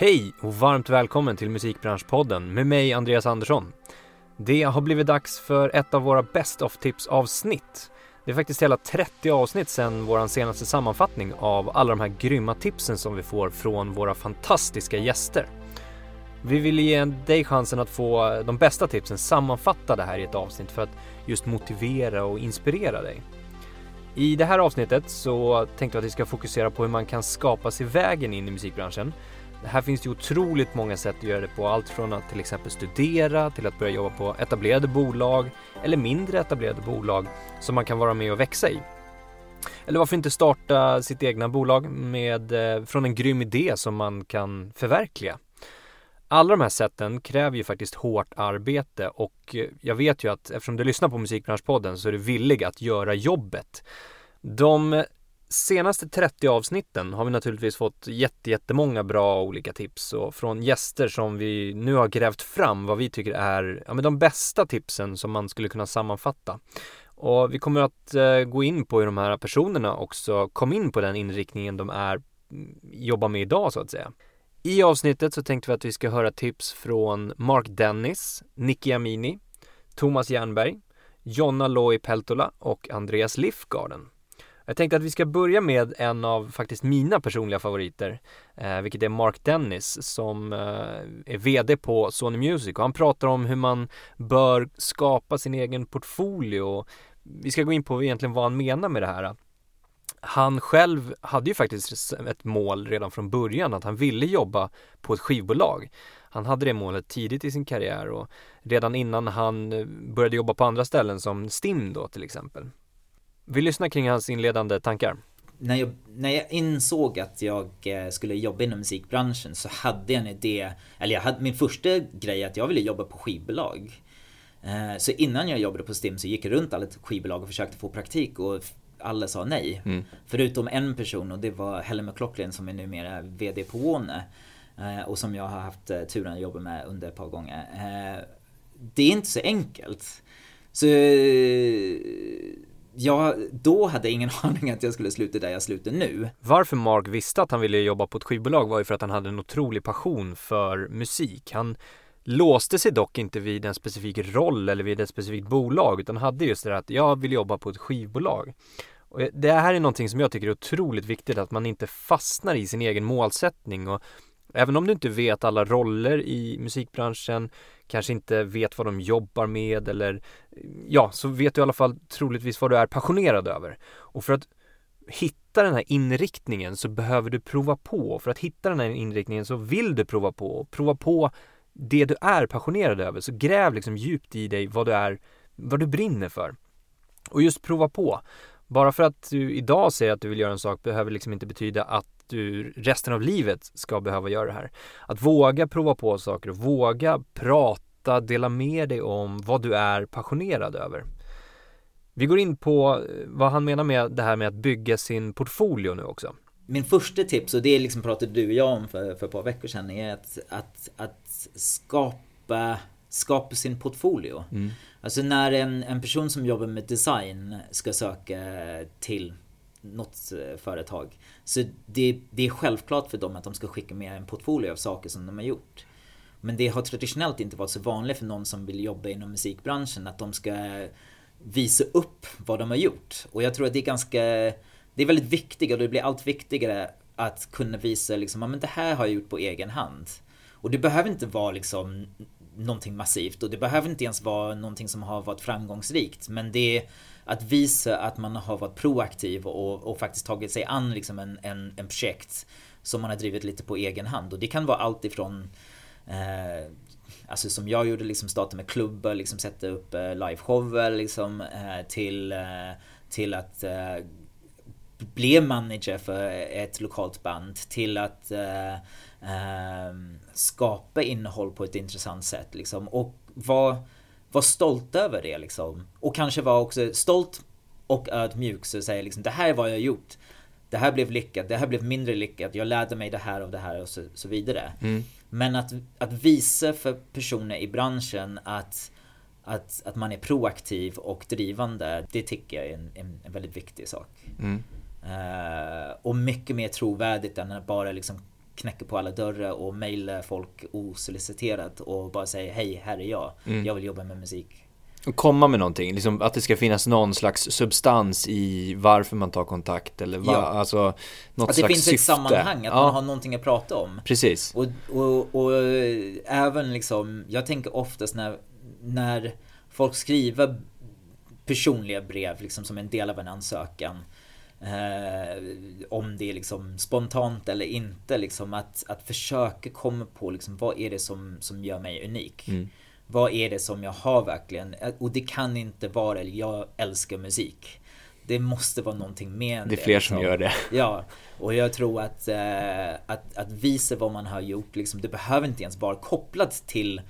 Hej och varmt välkommen till Musikbranschpodden med mig Andreas Andersson. Det har blivit dags för ett av våra Best of Tips avsnitt. Det är faktiskt hela 30 avsnitt sedan vår senaste sammanfattning av alla de här grymma tipsen som vi får från våra fantastiska gäster. Vi vill ge dig chansen att få de bästa tipsen sammanfattade här i ett avsnitt för att just motivera och inspirera dig. I det här avsnittet så tänkte jag att vi ska fokusera på hur man kan skapa sig vägen in i musikbranschen här finns det otroligt många sätt att göra det på. Allt från att till exempel studera till att börja jobba på etablerade bolag eller mindre etablerade bolag som man kan vara med och växa i. Eller varför inte starta sitt egna bolag med, eh, från en grym idé som man kan förverkliga. Alla de här sätten kräver ju faktiskt hårt arbete och eh, jag vet ju att eftersom du lyssnar på Musikbranschpodden så är du villig att göra jobbet. De senaste 30 avsnitten har vi naturligtvis fått jättemånga bra olika tips och från gäster som vi nu har grävt fram vad vi tycker är ja, men de bästa tipsen som man skulle kunna sammanfatta. Och vi kommer att eh, gå in på hur de här personerna också kom in på den inriktningen de är mm, jobbar med idag så att säga. I avsnittet så tänkte vi att vi ska höra tips från Mark Dennis, Nicky Amini, Thomas Jernberg, Jonna Loi Peltola och Andreas Lifgarden. Jag tänkte att vi ska börja med en av faktiskt mina personliga favoriter, eh, vilket är Mark Dennis som eh, är VD på Sony Music och han pratar om hur man bör skapa sin egen portfolio. Vi ska gå in på egentligen vad han menar med det här. Han själv hade ju faktiskt ett mål redan från början att han ville jobba på ett skivbolag. Han hade det målet tidigt i sin karriär och redan innan han eh, började jobba på andra ställen som STIM då till exempel. Vi lyssnar kring hans inledande tankar. När jag, när jag insåg att jag eh, skulle jobba inom musikbranschen så hade jag en idé, eller jag hade, min första grej att jag ville jobba på skivbolag. Eh, så innan jag jobbade på STIM så gick jag runt alla skivbolag och försökte få praktik och alla sa nej. Mm. Förutom en person och det var Helen McLaughlin som är numera VD på Warner. Eh, och som jag har haft turen att jobba med under ett par gånger. Det är inte så enkelt. Så jag då hade jag ingen aning att jag skulle sluta där jag slutar nu. Varför Mark visste att han ville jobba på ett skivbolag var ju för att han hade en otrolig passion för musik. Han låste sig dock inte vid en specifik roll eller vid ett specifikt bolag utan hade just det där att jag vill jobba på ett skivbolag. Och det här är någonting som jag tycker är otroligt viktigt att man inte fastnar i sin egen målsättning och Även om du inte vet alla roller i musikbranschen, kanske inte vet vad de jobbar med eller ja, så vet du i alla fall troligtvis vad du är passionerad över. Och för att hitta den här inriktningen så behöver du prova på. För att hitta den här inriktningen så vill du prova på. Prova på det du är passionerad över. Så gräv liksom djupt i dig vad du är, vad du brinner för. Och just prova på. Bara för att du idag säger att du vill göra en sak behöver liksom inte betyda att du resten av livet ska behöva göra det här. Att våga prova på saker och våga prata, dela med dig om vad du är passionerad över. Vi går in på eh, vad han menar med det här med att bygga sin portfolio nu också. Min första tips, och det liksom pratade du och jag om för, för ett par veckor sedan, är att, att, att skapa, skapa sin portfolio. Mm. Alltså när en, en person som jobbar med design ska söka till något eh, företag. Så det, det är självklart för dem att de ska skicka med en portfolio av saker som de har gjort. Men det har traditionellt inte varit så vanligt för någon som vill jobba inom musikbranschen att de ska visa upp vad de har gjort. Och jag tror att det är ganska, det är väldigt viktigt och det blir allt viktigare att kunna visa liksom, ja men det här har jag gjort på egen hand. Och det behöver inte vara liksom någonting massivt och det behöver inte ens vara någonting som har varit framgångsrikt. Men det är att visa att man har varit proaktiv och, och faktiskt tagit sig an liksom en, en, en projekt som man har drivit lite på egen hand. Och det kan vara allt ifrån eh, Alltså som jag gjorde, liksom starta med klubbar, liksom sätta upp eh, liveshower liksom eh, till, eh, till att eh, bli manager för ett lokalt band till att eh, eh, skapa innehåll på ett intressant sätt liksom och vara var stolt över det liksom. Och kanske var också stolt och ödmjuk så säger liksom det här är vad jag har gjort. Det här blev lyckat, det här blev mindre lyckat, jag lärde mig det här och det här och så, så vidare. Mm. Men att, att visa för personer i branschen att, att, att man är proaktiv och drivande, det tycker jag är en, en, en väldigt viktig sak. Mm. Uh, och mycket mer trovärdigt än att bara liksom knäcker på alla dörrar och mejlar folk osoliciterat och bara säger hej, här är jag. Mm. Jag vill jobba med musik. Och komma med någonting, liksom att det ska finnas någon slags substans i varför man tar kontakt eller va, ja. alltså något Att det finns syfte. ett sammanhang, att ja. man har någonting att prata om. Precis. Och, och, och även liksom, jag tänker oftast när, när folk skriver personliga brev liksom som en del av en ansökan. Eh, om det är liksom spontant eller inte, liksom att, att försöka komma på liksom, vad är det som, som gör mig unik. Mm. Vad är det som jag har verkligen? Och det kan inte vara, jag älskar musik. Det måste vara någonting mer än det. är fler liksom. som gör det. Ja, och jag tror att, eh, att, att visa vad man har gjort, liksom, det behöver inte ens vara kopplat till,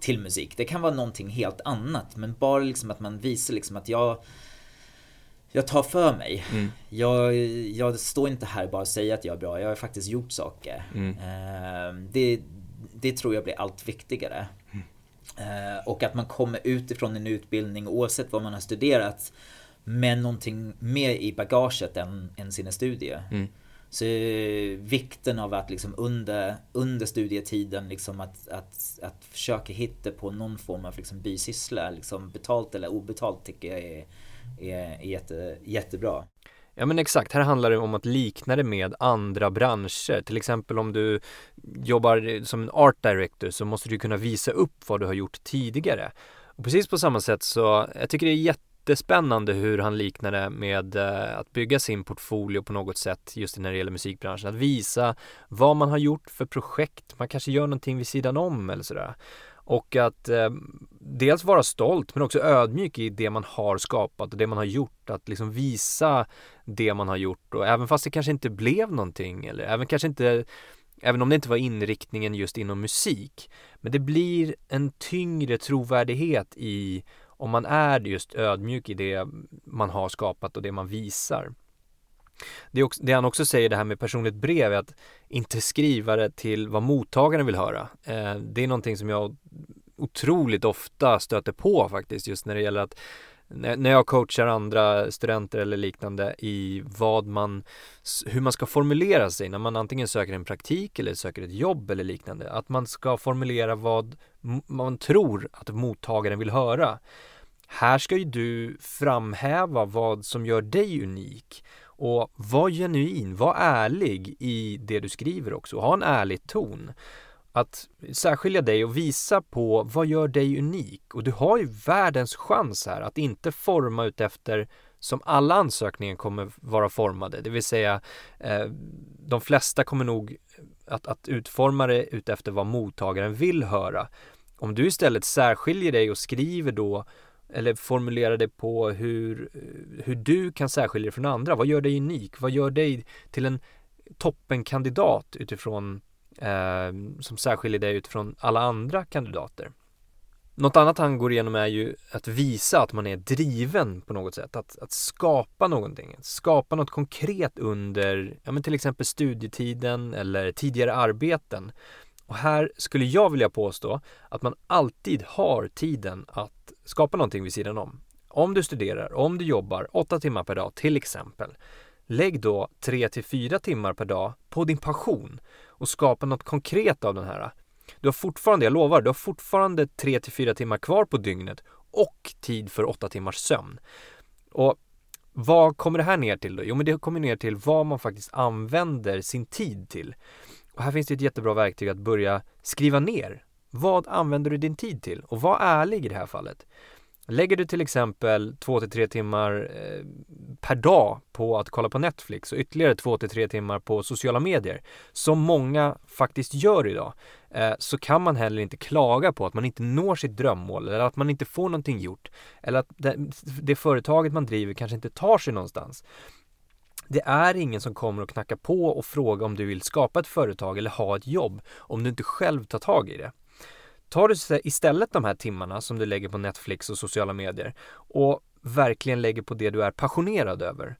till musik. Det kan vara någonting helt annat, men bara liksom att man visar liksom att jag jag tar för mig. Mm. Jag, jag står inte här bara och säger att jag är bra, jag har faktiskt gjort saker. Mm. Eh, det, det tror jag blir allt viktigare. Mm. Eh, och att man kommer utifrån en utbildning oavsett vad man har studerat med någonting mer i bagaget än, än sina studier. Mm. Så vikten av att liksom under, under studietiden liksom att, att, att försöka hitta på någon form av liksom bisyssla, liksom betalt eller obetalt tycker jag är, är, är jätte, jättebra. Ja men exakt, här handlar det om att likna det med andra branscher. Till exempel om du jobbar som en art director så måste du kunna visa upp vad du har gjort tidigare. Och precis på samma sätt så, jag tycker det är jättespännande hur han liknar det med eh, att bygga sin portfolio på något sätt just när det gäller musikbranschen. Att visa vad man har gjort för projekt, man kanske gör någonting vid sidan om eller sådär. Och att eh, dels vara stolt men också ödmjuk i det man har skapat och det man har gjort. Att liksom visa det man har gjort och även fast det kanske inte blev någonting eller även kanske inte Även om det inte var inriktningen just inom musik. Men det blir en tyngre trovärdighet i om man är just ödmjuk i det man har skapat och det man visar. Det, också, det, han också säger det här med personligt brev är att inte skriva det till vad mottagaren vill höra. Eh, det är någonting som jag otroligt ofta stöter på faktiskt just när det gäller att när jag coachar andra studenter eller liknande i vad man, hur man ska formulera sig när man antingen söker en praktik eller söker ett jobb eller liknande. Att man ska formulera vad man tror att mottagaren vill höra. Här ska ju du framhäva vad som gör dig unik och var genuin, var ärlig i det du skriver också. Ha en ärlig ton. Att särskilja dig och visa på vad gör dig unik. Och du har ju världens chans här att inte forma ut efter som alla ansökningar kommer vara formade. Det vill säga eh, de flesta kommer nog att, att utforma det utefter vad mottagaren vill höra. Om du istället särskiljer dig och skriver då eller formulera det på hur, hur du kan särskilja dig från andra. Vad gör dig unik? Vad gör dig till en toppenkandidat utifrån eh, som särskiljer dig utifrån alla andra kandidater? Något annat han går igenom är ju att visa att man är driven på något sätt. Att, att skapa någonting. Att skapa något konkret under ja, men till exempel studietiden eller tidigare arbeten. Och här skulle jag vilja påstå att man alltid har tiden att skapa någonting vid sidan om. Om du studerar, om du jobbar 8 timmar per dag till exempel. Lägg då 3 till 4 timmar per dag på din passion och skapa något konkret av den här. Du har fortfarande, jag lovar, du har fortfarande 3 till 4 timmar kvar på dygnet och tid för 8 timmars sömn. Och vad kommer det här ner till då? Jo, men det kommer ner till vad man faktiskt använder sin tid till. Och här finns det ett jättebra verktyg att börja skriva ner. Vad använder du din tid till? Och var ärlig i det här fallet. Lägger du till exempel 2-3 timmar eh, per dag på att kolla på Netflix och ytterligare 2-3 timmar på sociala medier, som många faktiskt gör idag, eh, så kan man heller inte klaga på att man inte når sitt drömmål eller att man inte får någonting gjort eller att det företaget man driver kanske inte tar sig någonstans. Det är ingen som kommer att knacka på och fråga om du vill skapa ett företag eller ha ett jobb om du inte själv tar tag i det. Tar du istället de här timmarna som du lägger på Netflix och sociala medier och verkligen lägger på det du är passionerad över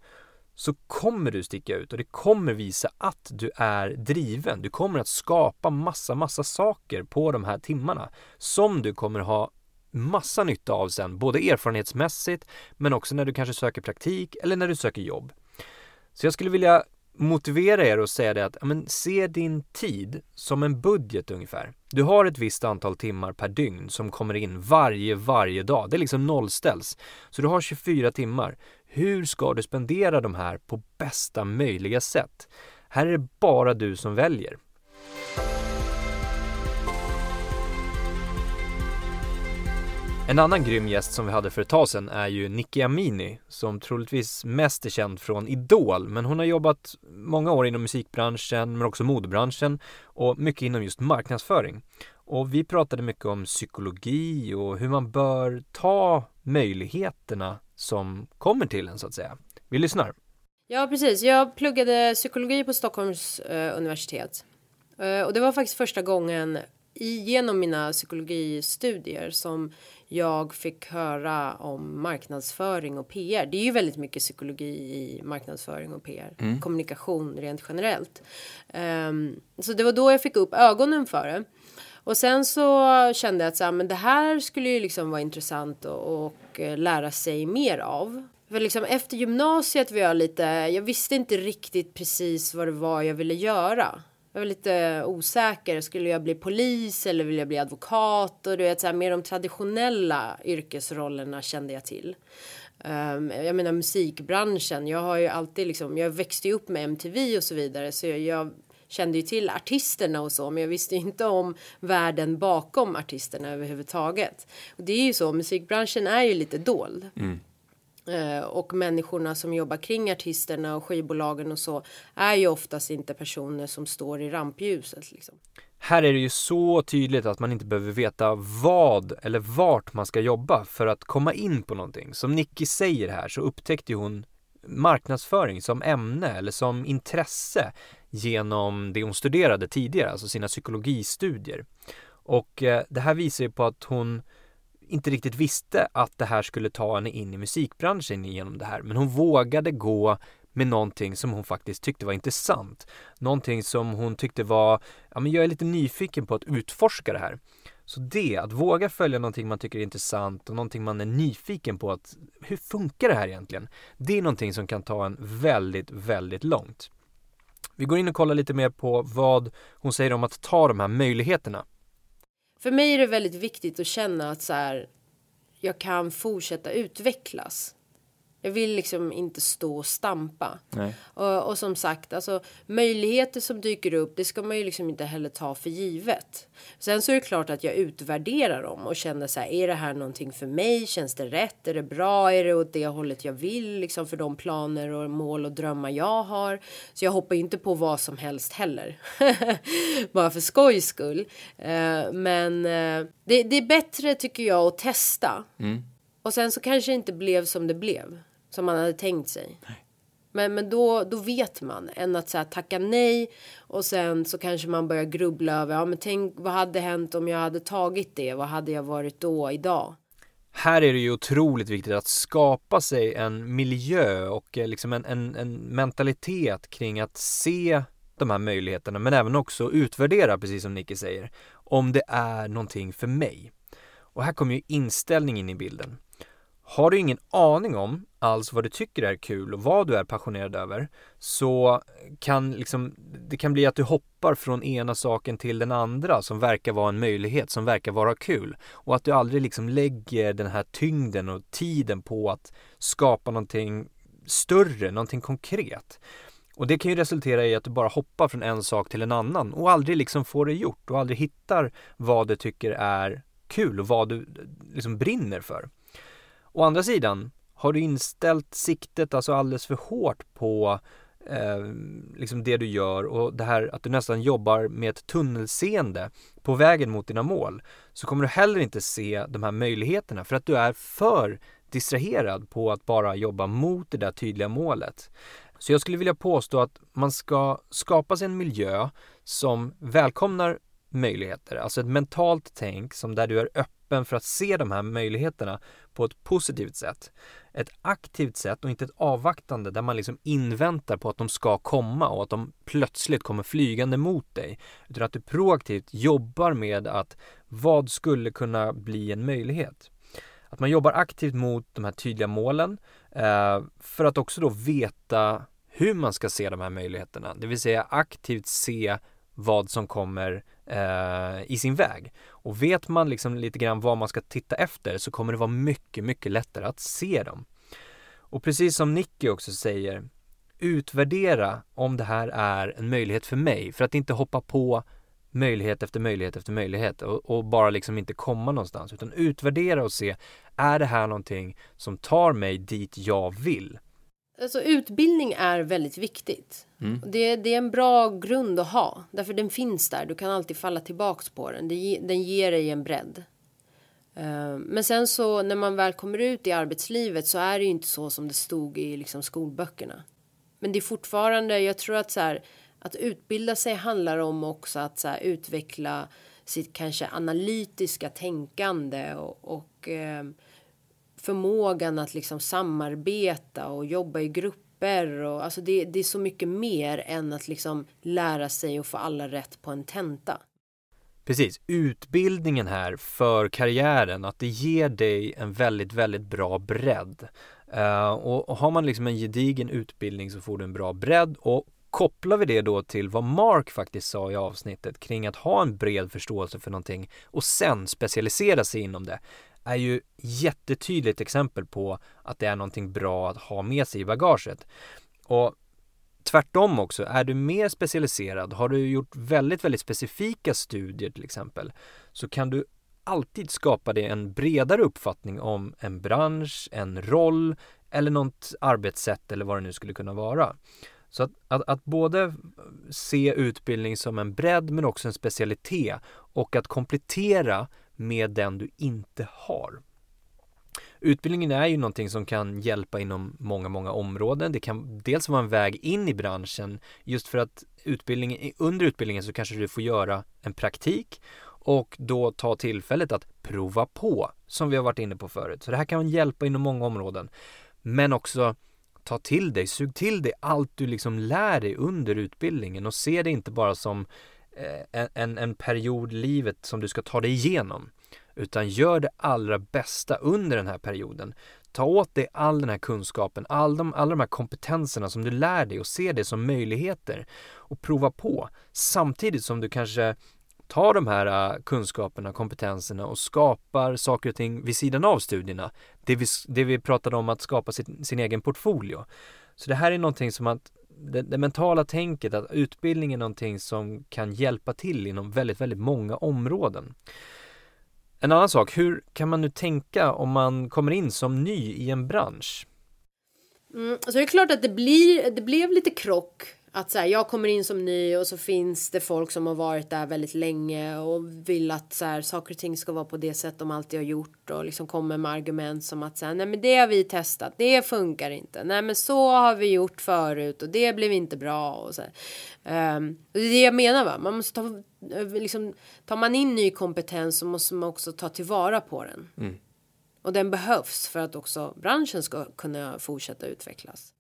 så kommer du sticka ut och det kommer visa att du är driven. Du kommer att skapa massa, massa saker på de här timmarna som du kommer ha massa nytta av sen, både erfarenhetsmässigt men också när du kanske söker praktik eller när du söker jobb. Så jag skulle vilja motivera er och säga det att men, se din tid som en budget ungefär. Du har ett visst antal timmar per dygn som kommer in varje, varje dag. Det är liksom nollställs. Så du har 24 timmar. Hur ska du spendera de här på bästa möjliga sätt? Här är det bara du som väljer. En annan grym gäst som vi hade för ett tag sedan är ju Nicky Amini som troligtvis mest är känd från Idol men hon har jobbat många år inom musikbranschen men också modebranschen och mycket inom just marknadsföring. Och vi pratade mycket om psykologi och hur man bör ta möjligheterna som kommer till en så att säga. Vi lyssnar. Ja precis, jag pluggade psykologi på Stockholms eh, universitet. Eh, och det var faktiskt första gången genom mina psykologistudier som jag fick höra om marknadsföring och PR. Det är ju väldigt mycket psykologi i marknadsföring och PR. Mm. Kommunikation rent generellt. Um, så det var då jag fick upp ögonen för det. Och sen så kände jag att så här, men det här skulle ju liksom vara intressant och, och eh, lära sig mer av. För liksom efter gymnasiet var jag lite, jag visste inte riktigt precis vad det var jag ville göra. Jag var lite osäker. Skulle jag bli polis eller vill jag bli advokat? Och du vet, så här, mer de traditionella yrkesrollerna kände jag till. Um, jag menar musikbranschen. Jag har ju alltid liksom, jag växte ju upp med MTV och så vidare. Så jag, jag kände ju till artisterna och så. Men jag visste inte om världen bakom artisterna överhuvudtaget. Och det är ju så, musikbranschen är ju lite dold. Mm. Eh, och människorna som jobbar kring artisterna och skivbolagen och så är ju oftast inte personer som står i rampljuset. Liksom. Här är det ju så tydligt att man inte behöver veta vad eller vart man ska jobba för att komma in på någonting. Som Nicky säger här så upptäckte hon marknadsföring som ämne eller som intresse genom det hon studerade tidigare, alltså sina psykologistudier. Och eh, det här visar ju på att hon inte riktigt visste att det här skulle ta henne in i musikbranschen genom det här. Men hon vågade gå med någonting som hon faktiskt tyckte var intressant. Någonting som hon tyckte var, ja men jag är lite nyfiken på att utforska det här. Så det, att våga följa någonting man tycker är intressant och någonting man är nyfiken på att hur funkar det här egentligen? Det är någonting som kan ta en väldigt, väldigt långt. Vi går in och kollar lite mer på vad hon säger om att ta de här möjligheterna. För mig är det väldigt viktigt att känna att så här, jag kan fortsätta utvecklas. Jag vill liksom inte stå och stampa. Och, och, som sagt, alltså möjligheter som dyker upp, det ska man ju liksom inte heller ta för givet. Sen så är det klart att jag utvärderar dem och känner så här, är det här någonting för mig? Känns det rätt? Är det bra? Är det åt det hållet jag vill? Liksom för de planer och mål och drömmar jag har. Så jag hoppar inte på vad som helst heller. Bara för skojs skull. Uh, men uh, det, det, är bättre tycker jag att testa. Mm. Och sen så kanske det inte blev som det blev som man hade tänkt sig. Nej. Men, men då, då vet man än att så här, tacka nej och sen så kanske man börjar grubbla över ja, men tänk vad hade hänt om jag hade tagit det? Vad hade jag varit då idag? Här är det ju otroligt viktigt att skapa sig en miljö och eh, liksom en, en, en mentalitet kring att se de här möjligheterna men även också utvärdera, precis som Nicky säger, om det är någonting för mig. Och här kommer ju inställning in i bilden. Har du ingen aning om alls vad du tycker är kul och vad du är passionerad över så kan liksom, det kan bli att du hoppar från ena saken till den andra som verkar vara en möjlighet, som verkar vara kul och att du aldrig liksom lägger den här tyngden och tiden på att skapa någonting större, någonting konkret. Och det kan ju resultera i att du bara hoppar från en sak till en annan och aldrig liksom får det gjort och aldrig hittar vad du tycker är kul och vad du liksom brinner för. Å andra sidan, har du inställt siktet alltså alldeles för hårt på eh, liksom det du gör och det här att du nästan jobbar med ett tunnelseende på vägen mot dina mål så kommer du heller inte se de här möjligheterna för att du är för distraherad på att bara jobba mot det där tydliga målet. Så jag skulle vilja påstå att man ska skapa sig en miljö som välkomnar möjligheter, alltså ett mentalt tänk som där du är öppen för att se de här möjligheterna på ett positivt sätt. Ett aktivt sätt och inte ett avvaktande där man liksom inväntar på att de ska komma och att de plötsligt kommer flygande mot dig. Utan att du proaktivt jobbar med att vad skulle kunna bli en möjlighet? Att man jobbar aktivt mot de här tydliga målen eh, för att också då veta hur man ska se de här möjligheterna, det vill säga aktivt se vad som kommer eh, i sin väg. Och vet man liksom lite grann vad man ska titta efter så kommer det vara mycket, mycket lättare att se dem. Och precis som Nicky också säger, utvärdera om det här är en möjlighet för mig för att inte hoppa på möjlighet efter möjlighet efter möjlighet och, och, bara liksom inte komma någonstans utan utvärdera och se är det här någonting som tar mig dit jag vill? Alltså utbildning är väldigt viktigt. Mm. Det, det, är en bra grund att ha därför den finns där. Du kan alltid falla tillbaks på den. Det, den ger dig en bredd. Uh, men sen så när man väl kommer ut i arbetslivet så är det ju inte så som det stod i liksom skolböckerna. Men det är fortfarande, jag tror att så här, att utbilda sig handlar om också att så här, utveckla sitt kanske analytiska tänkande och, och eh, förmågan att liksom samarbeta och jobba i grupper och alltså det, det är så mycket mer än att liksom lära sig och få alla rätt på en tenta. Precis, utbildningen här för karriären, att det ger dig en väldigt, väldigt bra bredd. Uh, och, och har man liksom en gedigen utbildning så får du en bra bredd och kopplar vi det då till vad Mark faktiskt sa i avsnittet kring att ha en bred förståelse för någonting och sen specialisera sig inom det är ju jättetydligt exempel på att det är någonting bra att ha med sig i bagaget. Och tvärtom också, är du mer specialiserad, har du gjort väldigt, väldigt specifika studier till exempel, så kan du alltid skapa dig en bredare uppfattning om en bransch, en roll eller något arbetssätt eller vad det nu skulle kunna vara. Så att, att, att, både se utbildning som en bredd men också en specialitet och att komplettera med den du inte har. Utbildningen är ju någonting som kan hjälpa inom många, många områden. Det kan dels vara en väg in i branschen just för att utbildningen, under utbildningen så kanske du får göra en praktik och då ta tillfället att prova på som vi har varit inne på förut. Så det här kan hjälpa inom många områden. Men också ta till dig, sug till dig allt du liksom lär dig under utbildningen och se det inte bara som Eh, en, en period i livet som du ska ta dig igenom. Utan gör det allra bästa under den här perioden. Ta åt dig all den här kunskapen, all de, alla de här kompetenserna som du lär dig och se det som möjligheter och prova på samtidigt som du kanske tar de här eh, kunskaperna, kompetenserna och skapar saker och ting vid sidan av studierna. Det vi, det vi pratade om att skapa sin, sin egen portfolio. Så det här är någonting som att det, det, mentala tänket att utbildning är någonting som kan hjälpa till inom väldigt, väldigt många områden. En annan sak, hur kan man nu tänka om man kommer in som ny i en bransch? Mm, så det är klart att det, blir, det blev lite krock att så här, jag kommer in som ny och så finns det folk som har varit där väldigt länge och vill att så här, saker och ting ska vara på det sätt de alltid har gjort och liksom kommer med argument som att så här, nej men det har vi testat, det funkar inte, nej men så har vi gjort förut och det blev inte bra och så um, det är det jag menar va, man måste ta, liksom, tar man in ny kompetens så måste man också ta tillvara på den. Mm. Och den behövs för att också branschen ska kunna fortsätta utvecklas.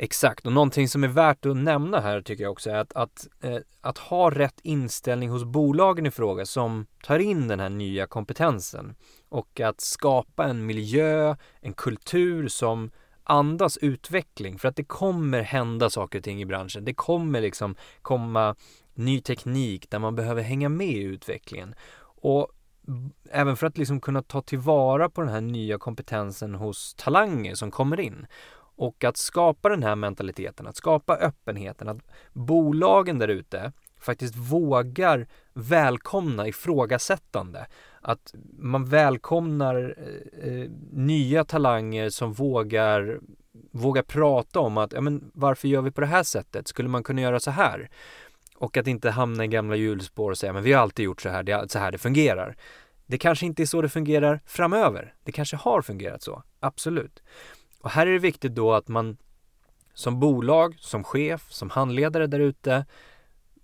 Exakt, och någonting som är värt att nämna här tycker jag också är att, att, eh, att ha rätt inställning hos bolagen i fråga som tar in den här nya kompetensen och att skapa en miljö, en kultur som andas utveckling för att det kommer hända saker och ting i branschen. Det kommer liksom komma ny teknik där man behöver hänga med i utvecklingen. Och även för att liksom kunna ta tillvara på den här nya kompetensen hos talanger som kommer in och att skapa den här mentaliteten, att skapa öppenheten, att bolagen där ute faktiskt vågar välkomna ifrågasättande. Att man välkomnar eh, eh, nya talanger som vågar, vågar prata om att ja, men varför gör vi på det här sättet? Skulle man kunna göra så här? Och att inte hamna i gamla hjulspår och säga men vi har alltid gjort så här, det är så här det fungerar. Det kanske inte är så det fungerar framöver. Det kanske har fungerat så, absolut. Och här är det viktigt då att man som bolag, som chef, som handledare där ute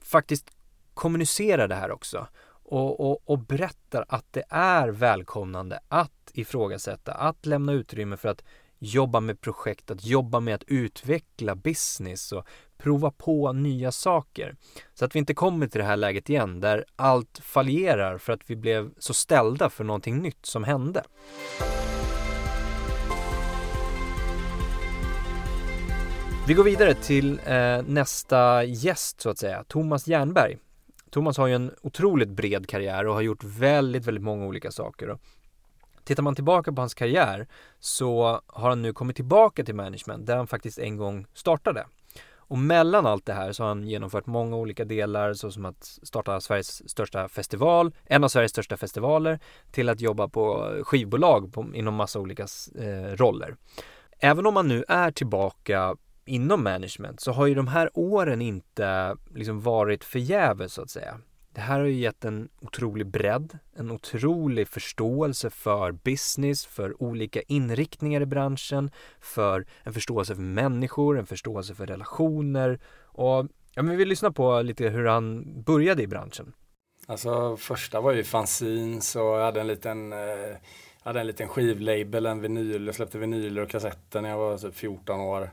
faktiskt kommunicerar det här också och, och, och berättar att det är välkomnande att ifrågasätta, att lämna utrymme för att jobba med projekt, att jobba med att utveckla business och prova på nya saker. Så att vi inte kommer till det här läget igen där allt fallerar för att vi blev så ställda för någonting nytt som hände. Vi går vidare till eh, nästa gäst så att säga, Thomas Jernberg. Thomas har ju en otroligt bred karriär och har gjort väldigt, väldigt många olika saker. Och tittar man tillbaka på hans karriär så har han nu kommit tillbaka till management där han faktiskt en gång startade. Och mellan allt det här så har han genomfört många olika delar såsom att starta Sveriges största festival, en av Sveriges största festivaler, till att jobba på skivbolag på, inom massa olika eh, roller. Även om man nu är tillbaka inom management så har ju de här åren inte liksom varit förgäves så att säga. Det här har ju gett en otrolig bredd, en otrolig förståelse för business, för olika inriktningar i branschen, för en förståelse för människor, en förståelse för relationer och ja, men vi lyssnar på lite hur han började i branschen. Alltså första var ju fanzines och jag hade en liten eh, hade en liten skivlabel, en vinyl, jag släppte vinyler och kassetter när jag var typ 14 år.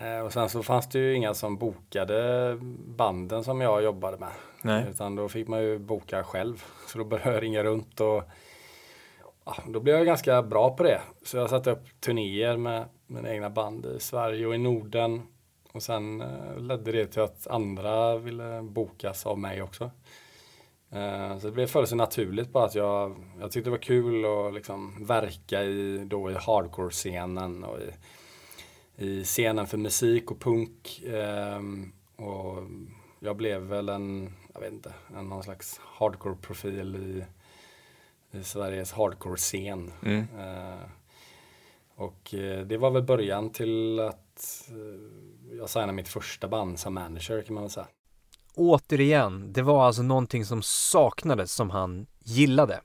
Eh, och sen så fanns det ju inga som bokade banden som jag jobbade med. Nej. Utan då fick man ju boka själv. Så då började jag ringa runt och ja, då blev jag ganska bra på det. Så jag satte upp turnéer med mina egna band i Sverige och i Norden. Och sen eh, ledde det till att andra ville bokas av mig också. Eh, så det blev för sig naturligt bara att jag, jag tyckte det var kul att liksom verka i, då i hardcore-scenen och i i scenen för musik och punk. Eh, och jag blev väl en, jag vet inte, en någon slags hardcore-profil i, i Sveriges hardcore-scen. Mm. Eh, och eh, det var väl början till att eh, jag signade mitt första band som manager kan man väl säga. Återigen, det var alltså någonting som saknades som han gillade.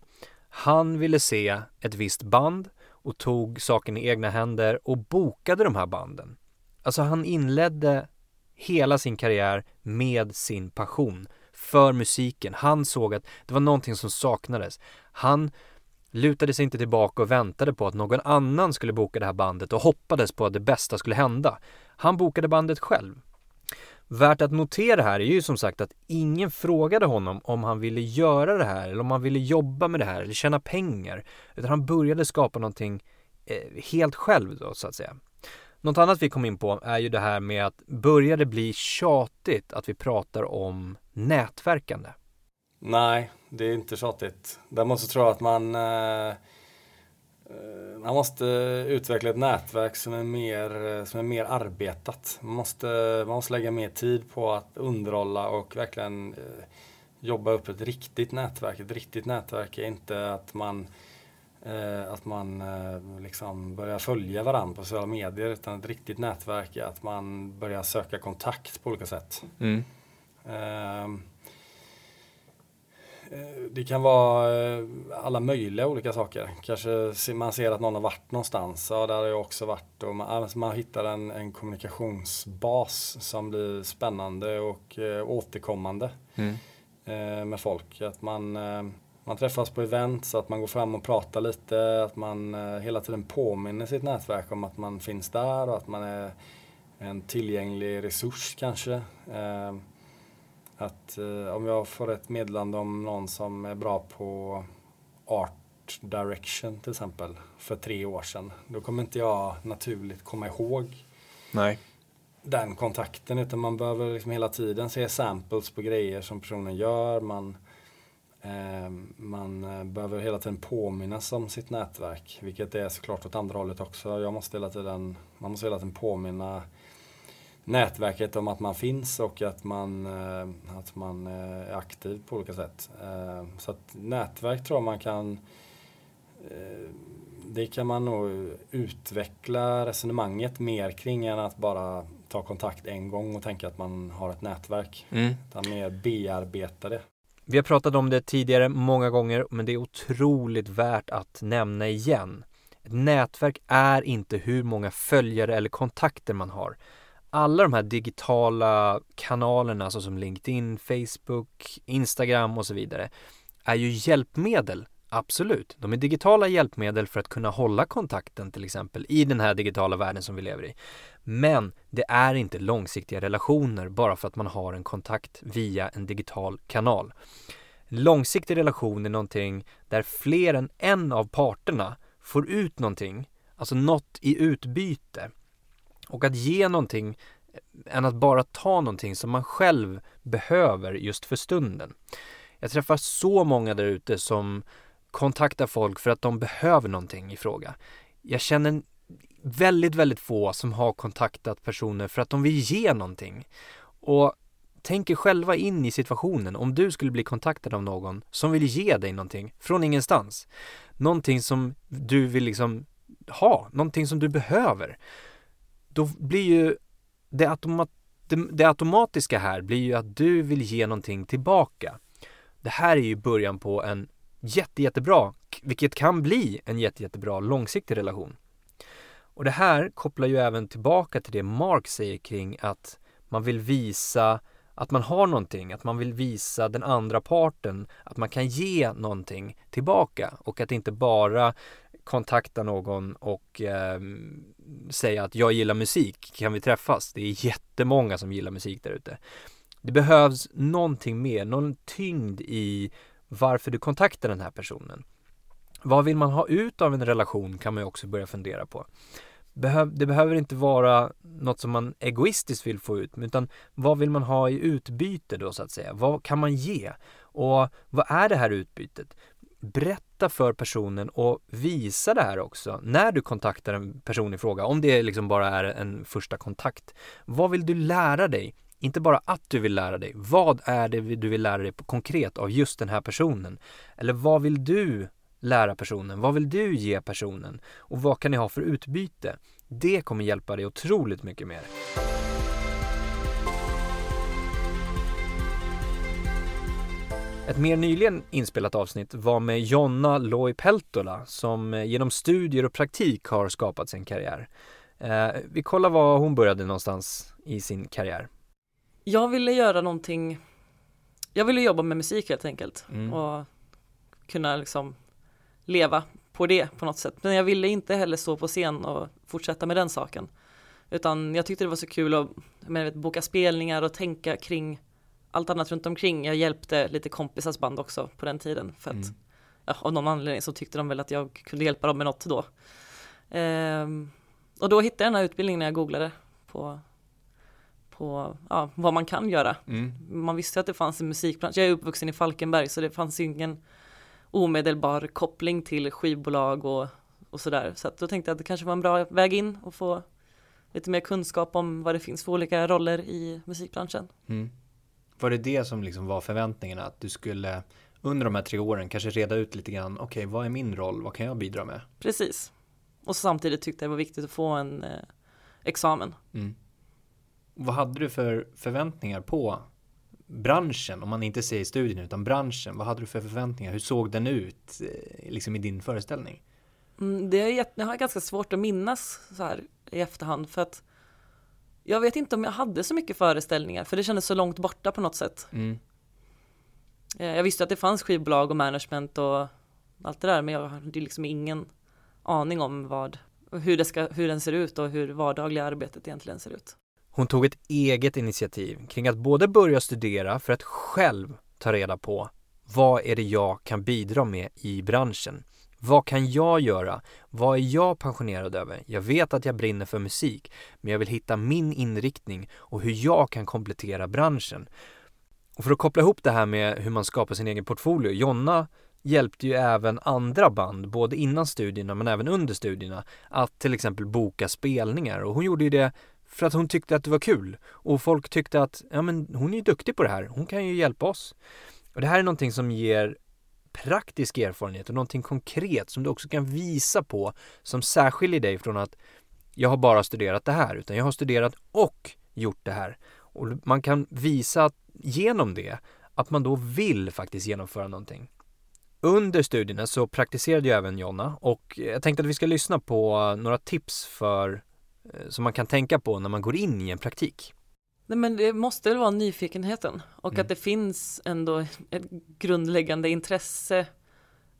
Han ville se ett visst band och tog saken i egna händer och bokade de här banden. Alltså han inledde hela sin karriär med sin passion för musiken. Han såg att det var någonting som saknades. Han lutade sig inte tillbaka och väntade på att någon annan skulle boka det här bandet och hoppades på att det bästa skulle hända. Han bokade bandet själv. Värt att notera här är ju som sagt att ingen frågade honom om han ville göra det här eller om han ville jobba med det här eller tjäna pengar. Utan han började skapa någonting eh, helt själv då så att säga. Något annat vi kom in på är ju det här med att börjar det bli tjatigt att vi pratar om nätverkande? Nej, det är inte tjatigt. Där måste tro att man Eh, man måste utveckla ett nätverk som är mer, eh, som är mer arbetat. Man måste, man måste lägga mer tid på att underhålla och verkligen eh, jobba upp ett riktigt nätverk. Ett riktigt nätverk är inte att man, att man liksom börjar följa varandra på sociala medier utan ett riktigt nätverk är att man börjar söka kontakt på olika sätt. Mm. Eh, det kan vara eh, alla möjliga olika saker. Kanske man ser att någon har varit någonstans. Ja, där har jag också varit. Och man, alltså man hittar en, en kommunikationsbas som blir spännande och eh, återkommande mm. eh, med folk. Att man, eh, man träffas på event så att man går fram och pratar lite. Att man eh, hela tiden påminner sitt nätverk om att man finns där och att man är en tillgänglig resurs kanske. Att eh, om jag får ett meddelande om någon som är bra på art direction till exempel för tre år sedan. Då kommer inte jag naturligt komma ihåg Nej. den kontakten utan man behöver liksom hela tiden se samples på grejer som personen gör. Man, eh, man eh, behöver hela tiden påminnas om sitt nätverk vilket är såklart åt andra hållet också. Jag måste hela tiden, man måste hela tiden påminna nätverket om att man finns och att man, eh, att man eh, är aktiv på olika sätt. Eh, så att nätverk tror jag man kan det kan man nog utveckla resonemanget mer kring än att bara ta kontakt en gång och tänka att man har ett nätverk. Mm. Utan mer bearbeta det. Vi har pratat om det tidigare många gånger men det är otroligt värt att nämna igen. Ett nätverk är inte hur många följare eller kontakter man har alla de här digitala kanalerna alltså såsom LinkedIn, Facebook, Instagram och så vidare är ju hjälpmedel, absolut. De är digitala hjälpmedel för att kunna hålla kontakten till exempel i den här digitala världen som vi lever i. Men det är inte långsiktiga relationer bara för att man har en kontakt via en digital kanal. Långsiktig relation är någonting där fler än en av parterna får ut någonting, alltså något i utbyte. Och att ge någonting eh, än att bara ta någonting som man själv behöver just för stunden. Jag träffar så många där ute som kontaktar folk för att de behöver någonting i fråga. Jag känner väldigt, väldigt få som har kontaktat personer för att de vill ge någonting. Och tänker själva in i situationen om du skulle bli kontaktad av någon som vill ge dig någonting från ingenstans. Någonting som du vill liksom ha, någonting som du behöver. Då blir ju det, automat, det, det automatiska här blir ju att du vill ge någonting tillbaka. Det här är ju början på en jätte, jättebra, vilket kan bli en jätte, jättebra långsiktig relation. Och det här kopplar ju även tillbaka till det Mark säger kring att man vill visa att man har någonting, att man vill visa den andra parten att man kan ge någonting tillbaka och att inte bara kontakta någon och eh, säga att jag gillar musik, kan vi träffas? Det är jättemånga som gillar musik där ute. Det behövs någonting mer, någon tyngd i varför du kontaktar den här personen. Vad vill man ha ut av en relation kan man ju också börja fundera på. Det behöver inte vara något som man egoistiskt vill få ut, utan vad vill man ha i utbyte då så att säga? Vad kan man ge? Och vad är det här utbytet? Berätta för personen och visa det här också när du kontaktar en person i fråga, om det liksom bara är en första kontakt. Vad vill du lära dig? Inte bara att du vill lära dig. Vad är det du vill lära dig konkret av just den här personen? Eller vad vill du lära personen? Vad vill du ge personen? Och vad kan ni ha för utbyte? Det kommer hjälpa dig otroligt mycket mer. Ett mer nyligen inspelat avsnitt var med Jonna Loi Peltola som eh, genom studier och praktik har skapat sin karriär. Eh, vi kollar var hon började någonstans i sin karriär. Jag ville göra någonting, jag ville jobba med musik helt enkelt mm. och kunna liksom leva på det på något sätt. Men jag ville inte heller stå på scen och fortsätta med den saken. Utan jag tyckte det var så kul att vet, boka spelningar och tänka kring allt annat runt omkring. Jag hjälpte lite kompisars band också på den tiden för att mm. ja, av någon anledning så tyckte de väl att jag kunde hjälpa dem med något då. Ehm, och då hittade jag den här utbildningen när jag googlade på, på ja, vad man kan göra. Mm. Man visste att det fanns en musikbransch. Jag är uppvuxen i Falkenberg så det fanns ingen omedelbar koppling till skivbolag och, och sådär. Så då tänkte jag att det kanske var en bra väg in och få lite mer kunskap om vad det finns för olika roller i musikbranschen. Mm. Var det det som liksom var förväntningarna? Att du skulle under de här tre åren kanske reda ut lite grann, okej okay, vad är min roll, vad kan jag bidra med? Precis. Och samtidigt tyckte jag det var viktigt att få en eh, examen. Mm. Vad hade du för förväntningar på branschen, om man inte säger studien utan branschen, vad hade du för förväntningar? Hur såg den ut eh, liksom i din föreställning? Mm, det, är, det har ganska svårt att minnas så här i efterhand för att jag vet inte om jag hade så mycket föreställningar för det kändes så långt borta på något sätt. Mm. Eh, jag visste att det fanns skivbolag och management och allt det där men jag hade liksom ingen aning om vad, hur, det ska, hur den ser ut och hur vardagliga arbetet egentligen ser ut. Hon tog ett eget initiativ kring att både börja studera för att själv ta reda på vad är det jag kan bidra med i branschen? Vad kan jag göra? Vad är jag passionerad över? Jag vet att jag brinner för musik, men jag vill hitta min inriktning och hur jag kan komplettera branschen. Och för att koppla ihop det här med hur man skapar sin egen portfolio, Jonna hjälpte ju även andra band, både innan studierna men även under studierna, att till exempel boka spelningar och hon gjorde ju det för att hon tyckte att det var kul och folk tyckte att ja men hon är ju duktig på det här, hon kan ju hjälpa oss. Och det här är någonting som ger praktisk erfarenhet och någonting konkret som du också kan visa på som särskiljer dig från att jag har bara studerat det här utan jag har studerat och gjort det här. Och man kan visa genom det att man då vill faktiskt genomföra någonting. Under studierna så praktiserade jag även Jonna och jag tänkte att vi ska lyssna på några tips för eh, som man kan tänka på när man går in i en praktik. Nej men det måste väl vara nyfikenheten och mm. att det finns ändå ett grundläggande intresse.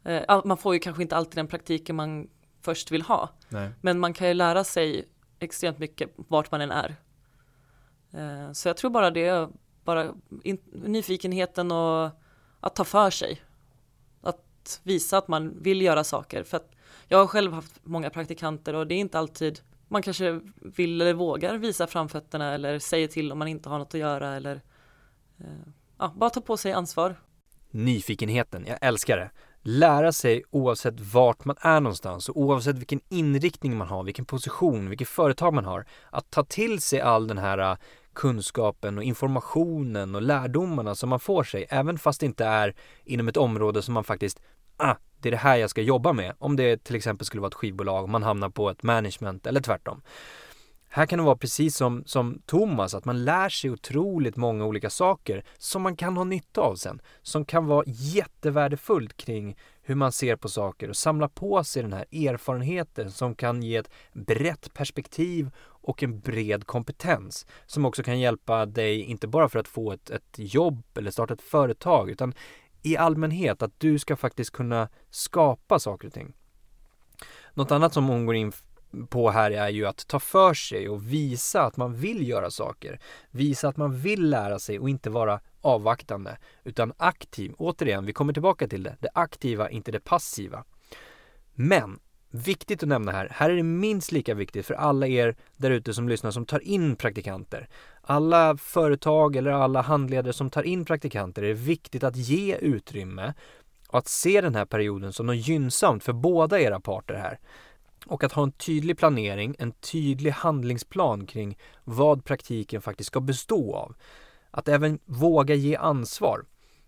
Eh, man får ju kanske inte alltid den praktiken man först vill ha. Nej. Men man kan ju lära sig extremt mycket vart man än är. Eh, så jag tror bara det, bara nyfikenheten och att ta för sig. Att visa att man vill göra saker. För att jag har själv haft många praktikanter och det är inte alltid man kanske vill eller vågar visa framfötterna eller säger till om man inte har något att göra eller eh, ja, bara ta på sig ansvar. Nyfikenheten, jag älskar det. Lära sig oavsett vart man är någonstans och oavsett vilken inriktning man har, vilken position, vilket företag man har. Att ta till sig all den här eh, kunskapen och informationen och lärdomarna som man får sig, även fast det inte är inom ett område som man faktiskt, ah, det är det här jag ska jobba med. Om det till exempel skulle vara ett skivbolag man hamnar på ett management eller tvärtom. Här kan det vara precis som, som Thomas, att man lär sig otroligt många olika saker som man kan ha nytta av sen. Som kan vara jättevärdefullt kring hur man ser på saker och samla på sig den här erfarenheten som kan ge ett brett perspektiv och en bred kompetens som också kan hjälpa dig, inte bara för att få ett, ett jobb eller starta ett företag, utan i allmänhet att du ska faktiskt kunna skapa saker och ting. Något annat som hon går in på här är ju att ta för sig och visa att man vill göra saker. Visa att man vill lära sig och inte vara avvaktande utan aktiv. Återigen, vi kommer tillbaka till det. Det aktiva, inte det passiva. Men viktigt att nämna här, här är det minst lika viktigt för alla er där ute som lyssnar som tar in praktikanter. Alla företag eller alla handledare som tar in praktikanter är det viktigt att ge utrymme och att se den här perioden som något gynnsamt för båda era parter här och att ha en tydlig planering, en tydlig handlingsplan kring vad praktiken faktiskt ska bestå av. Att även våga ge ansvar.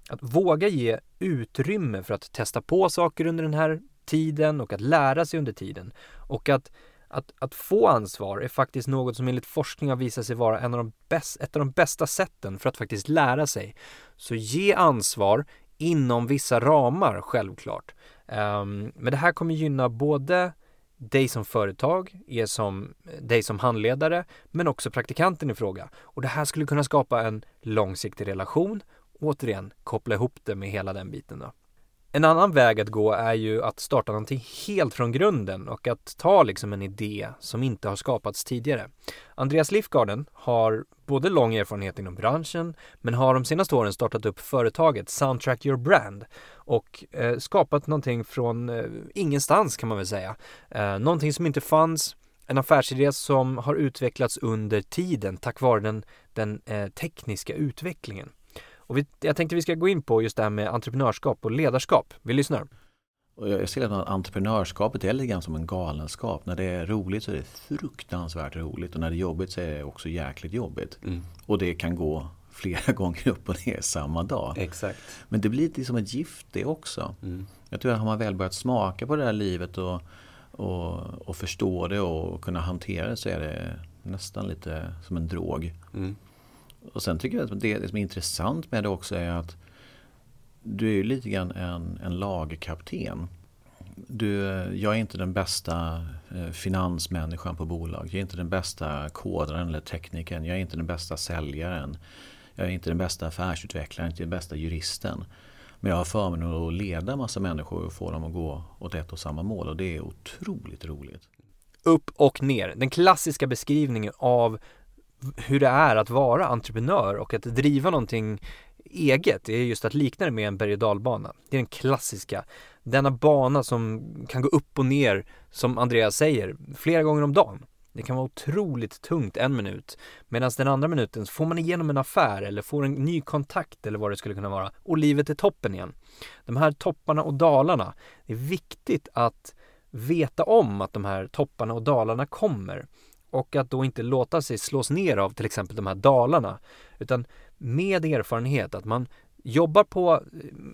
Att våga ge utrymme för att testa på saker under den här tiden och att lära sig under tiden. Och att, att, att få ansvar är faktiskt något som enligt forskning har visat sig vara en av de bäst, ett av de bästa sätten för att faktiskt lära sig. Så ge ansvar inom vissa ramar, självklart. Um, men det här kommer gynna både dig som företag, er som, dig som handledare, men också praktikanten i fråga. Och det här skulle kunna skapa en långsiktig relation. Återigen, koppla ihop det med hela den biten då. En annan väg att gå är ju att starta någonting helt från grunden och att ta liksom en idé som inte har skapats tidigare. Andreas Lifgarden har både lång erfarenhet inom branschen men har de senaste åren startat upp företaget Soundtrack Your Brand och eh, skapat någonting från eh, ingenstans kan man väl säga. Eh, någonting som inte fanns, en affärsidé som har utvecklats under tiden tack vare den, den eh, tekniska utvecklingen. Och vi, jag tänkte vi ska gå in på just det här med entreprenörskap och ledarskap. Vi lyssnar. Och jag ser att entreprenörskapet är lite grann som en galenskap. När det är roligt så är det fruktansvärt roligt och när det är jobbigt så är det också jäkligt jobbigt. Mm. Och det kan gå flera gånger upp och ner samma dag. Exakt. Men det blir lite som ett gift det också. Mm. Jag tror att har man väl börjat smaka på det här livet och, och, och förstå det och kunna hantera det så är det nästan lite som en drog. Mm. Och sen tycker jag att det, det som är intressant med det också är att du är ju lite grann en, en lagkapten. Du, jag är inte den bästa eh, finansmänniskan på bolag. Jag är inte den bästa kodaren eller teknikern. Jag är inte den bästa säljaren. Jag är inte den bästa affärsutvecklaren, inte den bästa juristen. Men jag har förmånen att leda massa människor och få dem att gå åt ett och samma mål och det är otroligt roligt. Upp och ner, den klassiska beskrivningen av hur det är att vara entreprenör och att driva någonting eget är just att likna det med en berg och dalbana. Det är den klassiska. Denna bana som kan gå upp och ner, som Andreas säger, flera gånger om dagen. Det kan vara otroligt tungt en minut. Medan den andra minuten så får man igenom en affär eller får en ny kontakt eller vad det skulle kunna vara. Och livet är toppen igen. De här topparna och dalarna. Det är viktigt att veta om att de här topparna och dalarna kommer och att då inte låta sig slås ner av till exempel de här dalarna utan med erfarenhet att man jobbar på eh,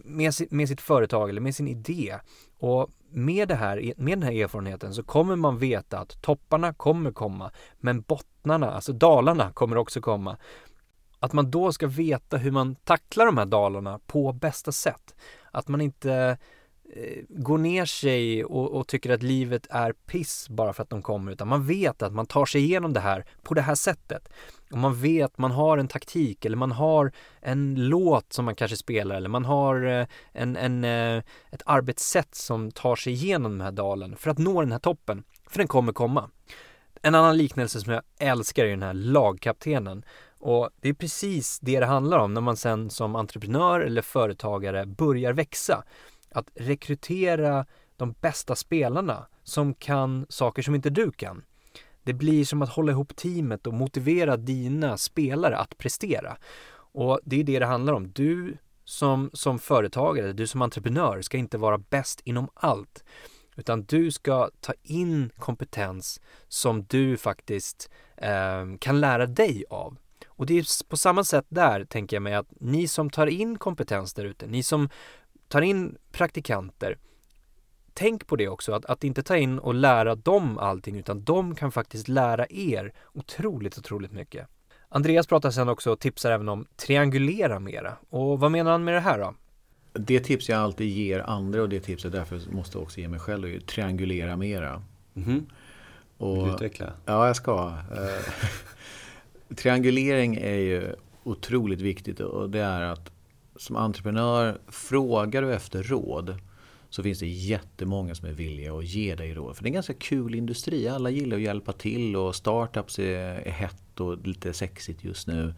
med, med sitt företag eller med sin idé och med, det här, med den här erfarenheten så kommer man veta att topparna kommer komma men bottnarna, alltså dalarna kommer också komma. Att man då ska veta hur man tacklar de här dalarna på bästa sätt. Att man inte Eh, går ner sig och, och, tycker att livet är piss bara för att de kommer utan man vet att man tar sig igenom det här på det här sättet. Och man vet, man har en taktik eller man har en låt som man kanske spelar eller man har eh, en, en, eh, ett arbetssätt som tar sig igenom den här dalen för att nå den här toppen. För den kommer komma. En annan liknelse som jag älskar är den här lagkaptenen. Och det är precis det det handlar om när man sen som entreprenör eller företagare börjar växa att rekrytera de bästa spelarna som kan saker som inte du kan. Det blir som att hålla ihop teamet och motivera dina spelare att prestera. Och det är det det handlar om. Du som, som företagare, du som entreprenör ska inte vara bäst inom allt. Utan du ska ta in kompetens som du faktiskt eh, kan lära dig av. Och det är på samma sätt där, tänker jag mig, att ni som tar in kompetens där ute, ni som tar in praktikanter, tänk på det också, att, att inte ta in och lära dem allting, utan de kan faktiskt lära er otroligt, otroligt mycket. Andreas pratar sen också och tipsar även om triangulera mera. Och vad menar han med det här då? Det tips jag alltid ger andra och det tips jag därför måste också ge mig själv är triangulera mera. Mm -hmm. Och, Vill du utveckla? Ja, jag ska. Eh, triangulering är ju otroligt viktigt och det är att som entreprenör, frågar du efter råd så finns det jättemånga som är villiga att ge dig råd. För det är en ganska kul industri. Alla gillar att hjälpa till och startups är, är hett och lite sexigt just nu.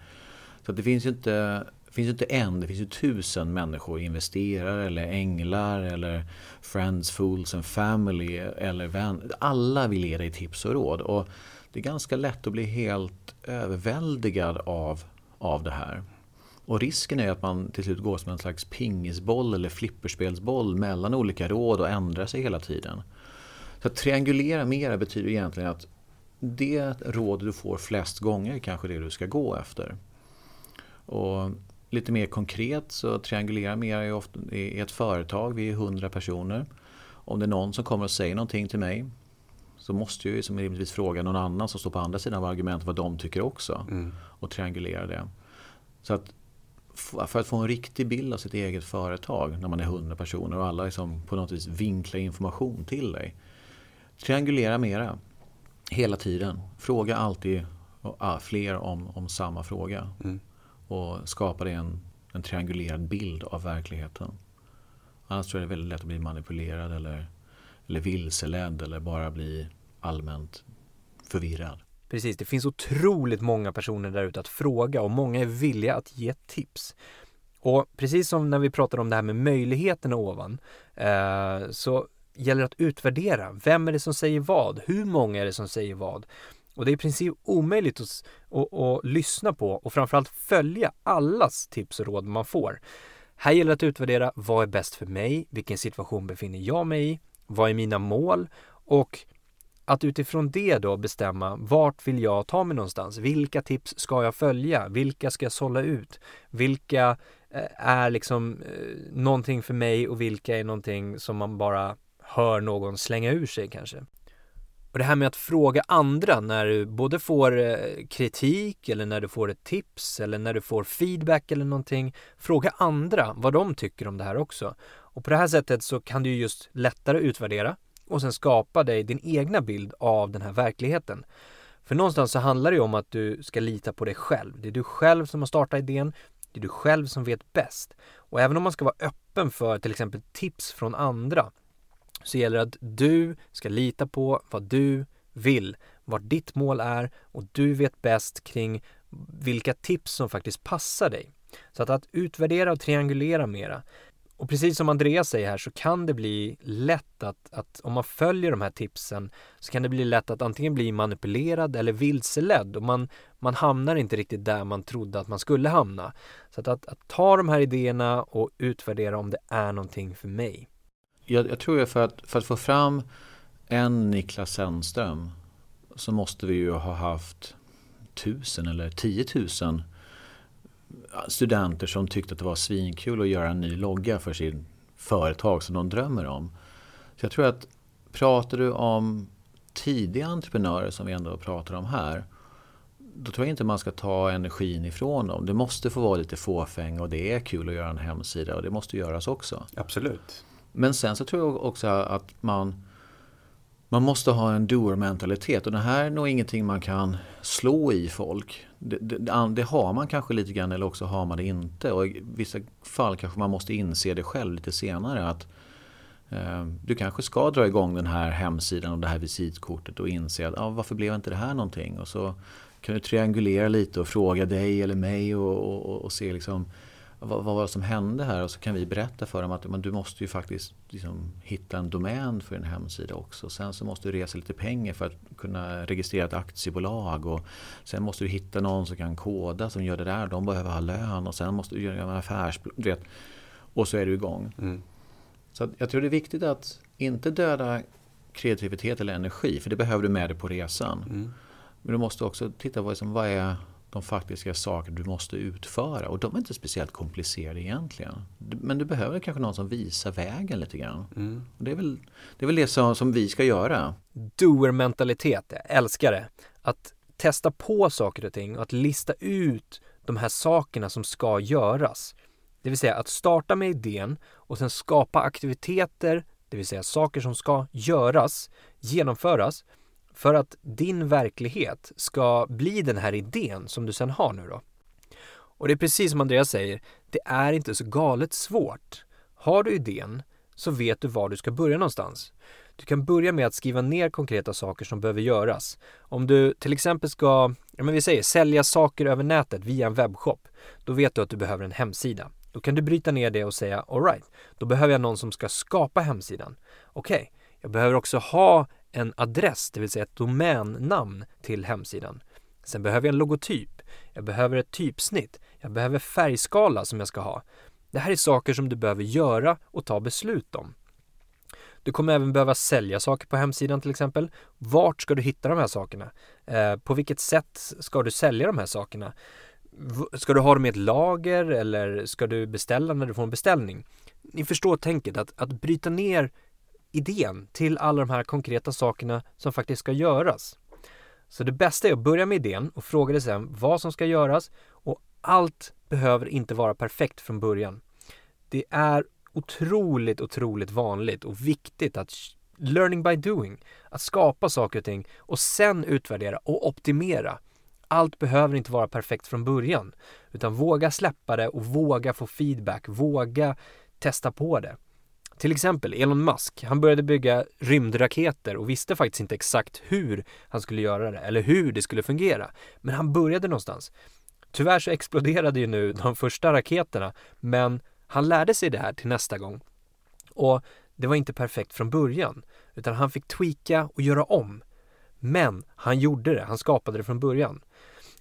Så det finns ju inte, finns inte en, det finns ju tusen människor, investerare eller änglar eller friends, fools and family eller vän. Alla vill ge dig tips och råd. Och det är ganska lätt att bli helt överväldigad av, av det här. Och risken är att man till slut går som en slags pingisboll eller flipperspelsboll mellan olika råd och ändrar sig hela tiden. Så att triangulera mera betyder egentligen att det råd du får flest gånger kanske det du ska gå efter. Och lite mer konkret så triangulera mer är ofta i ett företag, vi är 100 personer. Om det är någon som kommer och säger någonting till mig så måste jag ju som rimligtvis fråga någon annan som står på andra sidan av argumentet vad de tycker också. Mm. Och triangulera det. Så att för att få en riktig bild av sitt eget företag när man är 100 personer och alla liksom på något vis vinklar information till dig. Triangulera mera. Hela tiden. Fråga alltid fler om, om samma fråga. Mm. Och skapa dig en, en triangulerad bild av verkligheten. Annars tror jag det är väldigt lätt att bli manipulerad eller, eller vilseledd eller bara bli allmänt förvirrad. Precis, det finns otroligt många personer där ute att fråga och många är villiga att ge tips. Och precis som när vi pratade om det här med möjligheterna ovan eh, så gäller det att utvärdera. Vem är det som säger vad? Hur många är det som säger vad? Och det är i princip omöjligt att, att, att lyssna på och framförallt följa allas tips och råd man får. Här gäller det att utvärdera vad är bäst för mig? Vilken situation befinner jag mig i? Vad är mina mål? Och att utifrån det då bestämma vart vill jag ta mig någonstans? Vilka tips ska jag följa? Vilka ska jag sålla ut? Vilka eh, är liksom eh, någonting för mig och vilka är någonting som man bara hör någon slänga ur sig kanske? Och det här med att fråga andra när du både får eh, kritik eller när du får ett tips eller när du får feedback eller någonting. Fråga andra vad de tycker om det här också. Och på det här sättet så kan du just lättare utvärdera och sen skapa dig din egna bild av den här verkligheten. För någonstans så handlar det ju om att du ska lita på dig själv. Det är du själv som har startat idén. Det är du själv som vet bäst. Och även om man ska vara öppen för till exempel tips från andra så gäller det att du ska lita på vad du vill, vad ditt mål är och du vet bäst kring vilka tips som faktiskt passar dig. Så att, att utvärdera och triangulera mera. Och precis som Andreas säger här så kan det bli lätt att, att om man följer de här tipsen så kan det bli lätt att antingen bli manipulerad eller vilseledd och man, man hamnar inte riktigt där man trodde att man skulle hamna. Så att, att, att ta de här idéerna och utvärdera om det är någonting för mig. Jag, jag tror att för, att för att få fram en Niklas Sennström så måste vi ju ha haft tusen eller tiotusen studenter som tyckte att det var svinkul att göra en ny logga för sin företag som de drömmer om. Så jag tror att pratar du om tidiga entreprenörer som vi ändå pratar om här då tror jag inte man ska ta energin ifrån dem. Det måste få vara lite fåfäng och det är kul att göra en hemsida och det måste göras också. Absolut. Men sen så tror jag också att man man måste ha en doer-mentalitet och det här är nog ingenting man kan slå i folk. Det, det, det, har man kanske lite grann eller också har man det inte. Och i vissa fall kanske man måste inse det själv lite senare. att eh, Du kanske ska dra igång den här hemsidan och det här visitkortet och inse att ah, varför blev inte det här någonting? Och så kan du triangulera lite och fråga dig eller mig och, och, och se liksom vad, vad var det som hände här? Och så kan vi berätta för dem att men du måste ju faktiskt liksom hitta en domän för en hemsida också. Sen så måste du resa lite pengar för att kunna registrera ett aktiebolag. Och sen måste du hitta någon som kan koda som gör det där. De behöver ha lön och sen måste du göra en affärsplan. Och så är du igång. Mm. Så jag tror det är viktigt att inte döda kreativitet eller energi. För det behöver du med dig på resan. Mm. Men du måste också titta på liksom, vad är de faktiska saker du måste utföra. Och de är inte speciellt komplicerade egentligen. Men du behöver kanske någon som visar vägen lite grann. Mm. Och det, är väl, det är väl det som, som vi ska göra. Doer-mentalitet, jag älskar det. Att testa på saker och ting och att lista ut de här sakerna som ska göras. Det vill säga att starta med idén och sen skapa aktiviteter, det vill säga saker som ska göras, genomföras för att din verklighet ska bli den här idén som du sen har nu då. Och det är precis som Andreas säger, det är inte så galet svårt. Har du idén så vet du var du ska börja någonstans. Du kan börja med att skriva ner konkreta saker som behöver göras. Om du till exempel ska, ja men vi säger sälja saker över nätet via en webbshop, då vet du att du behöver en hemsida. Då kan du bryta ner det och säga alright, då behöver jag någon som ska skapa hemsidan. Okej, okay, jag behöver också ha en adress, det vill säga ett domännamn till hemsidan. Sen behöver jag en logotyp. Jag behöver ett typsnitt. Jag behöver färgskala som jag ska ha. Det här är saker som du behöver göra och ta beslut om. Du kommer även behöva sälja saker på hemsidan till exempel. Vart ska du hitta de här sakerna? Eh, på vilket sätt ska du sälja de här sakerna? Ska du ha dem i ett lager eller ska du beställa när du får en beställning? Ni förstår tänket att, att bryta ner idén till alla de här konkreta sakerna som faktiskt ska göras. Så det bästa är att börja med idén och fråga dig sen vad som ska göras och allt behöver inte vara perfekt från början. Det är otroligt, otroligt vanligt och viktigt att learning by doing, att skapa saker och ting och sen utvärdera och optimera. Allt behöver inte vara perfekt från början, utan våga släppa det och våga få feedback, våga testa på det. Till exempel Elon Musk, han började bygga rymdraketer och visste faktiskt inte exakt hur han skulle göra det eller hur det skulle fungera. Men han började någonstans. Tyvärr så exploderade ju nu de första raketerna, men han lärde sig det här till nästa gång. Och det var inte perfekt från början, utan han fick tweaka och göra om. Men han gjorde det, han skapade det från början.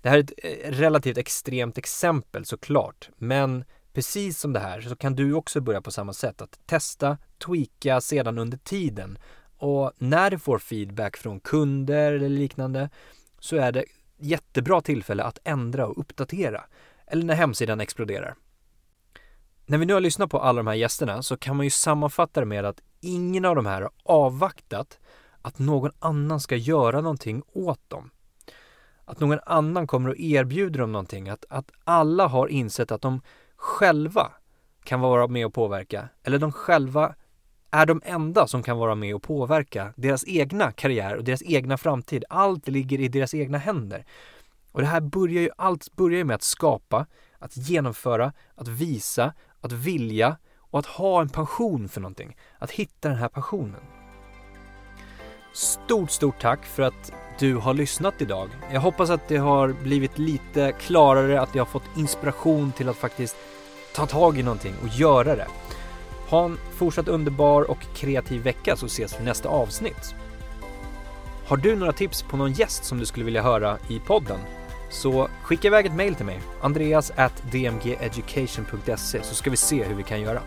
Det här är ett eh, relativt extremt exempel såklart, men Precis som det här så kan du också börja på samma sätt att testa, tweaka sedan under tiden. Och när du får feedback från kunder eller liknande så är det jättebra tillfälle att ändra och uppdatera. Eller när hemsidan exploderar. När vi nu har lyssnat på alla de här gästerna så kan man ju sammanfatta det med att ingen av de här har avvaktat att någon annan ska göra någonting åt dem. Att någon annan kommer och erbjuder dem någonting. Att, att alla har insett att de själva kan vara med och påverka, eller de själva är de enda som kan vara med och påverka deras egna karriär och deras egna framtid. Allt ligger i deras egna händer. Och det här börjar ju, allt börjar ju med att skapa, att genomföra, att visa, att vilja och att ha en passion för någonting. Att hitta den här passionen. Stort, stort tack för att du har lyssnat idag. Jag hoppas att det har blivit lite klarare, att jag har fått inspiration till att faktiskt ta tag i någonting och göra det. Ha en fortsatt underbar och kreativ vecka så ses vi nästa avsnitt. Har du några tips på någon gäst som du skulle vilja höra i podden? Så skicka iväg ett mail till mig, andreas.dmgeducation.se så ska vi se hur vi kan göra.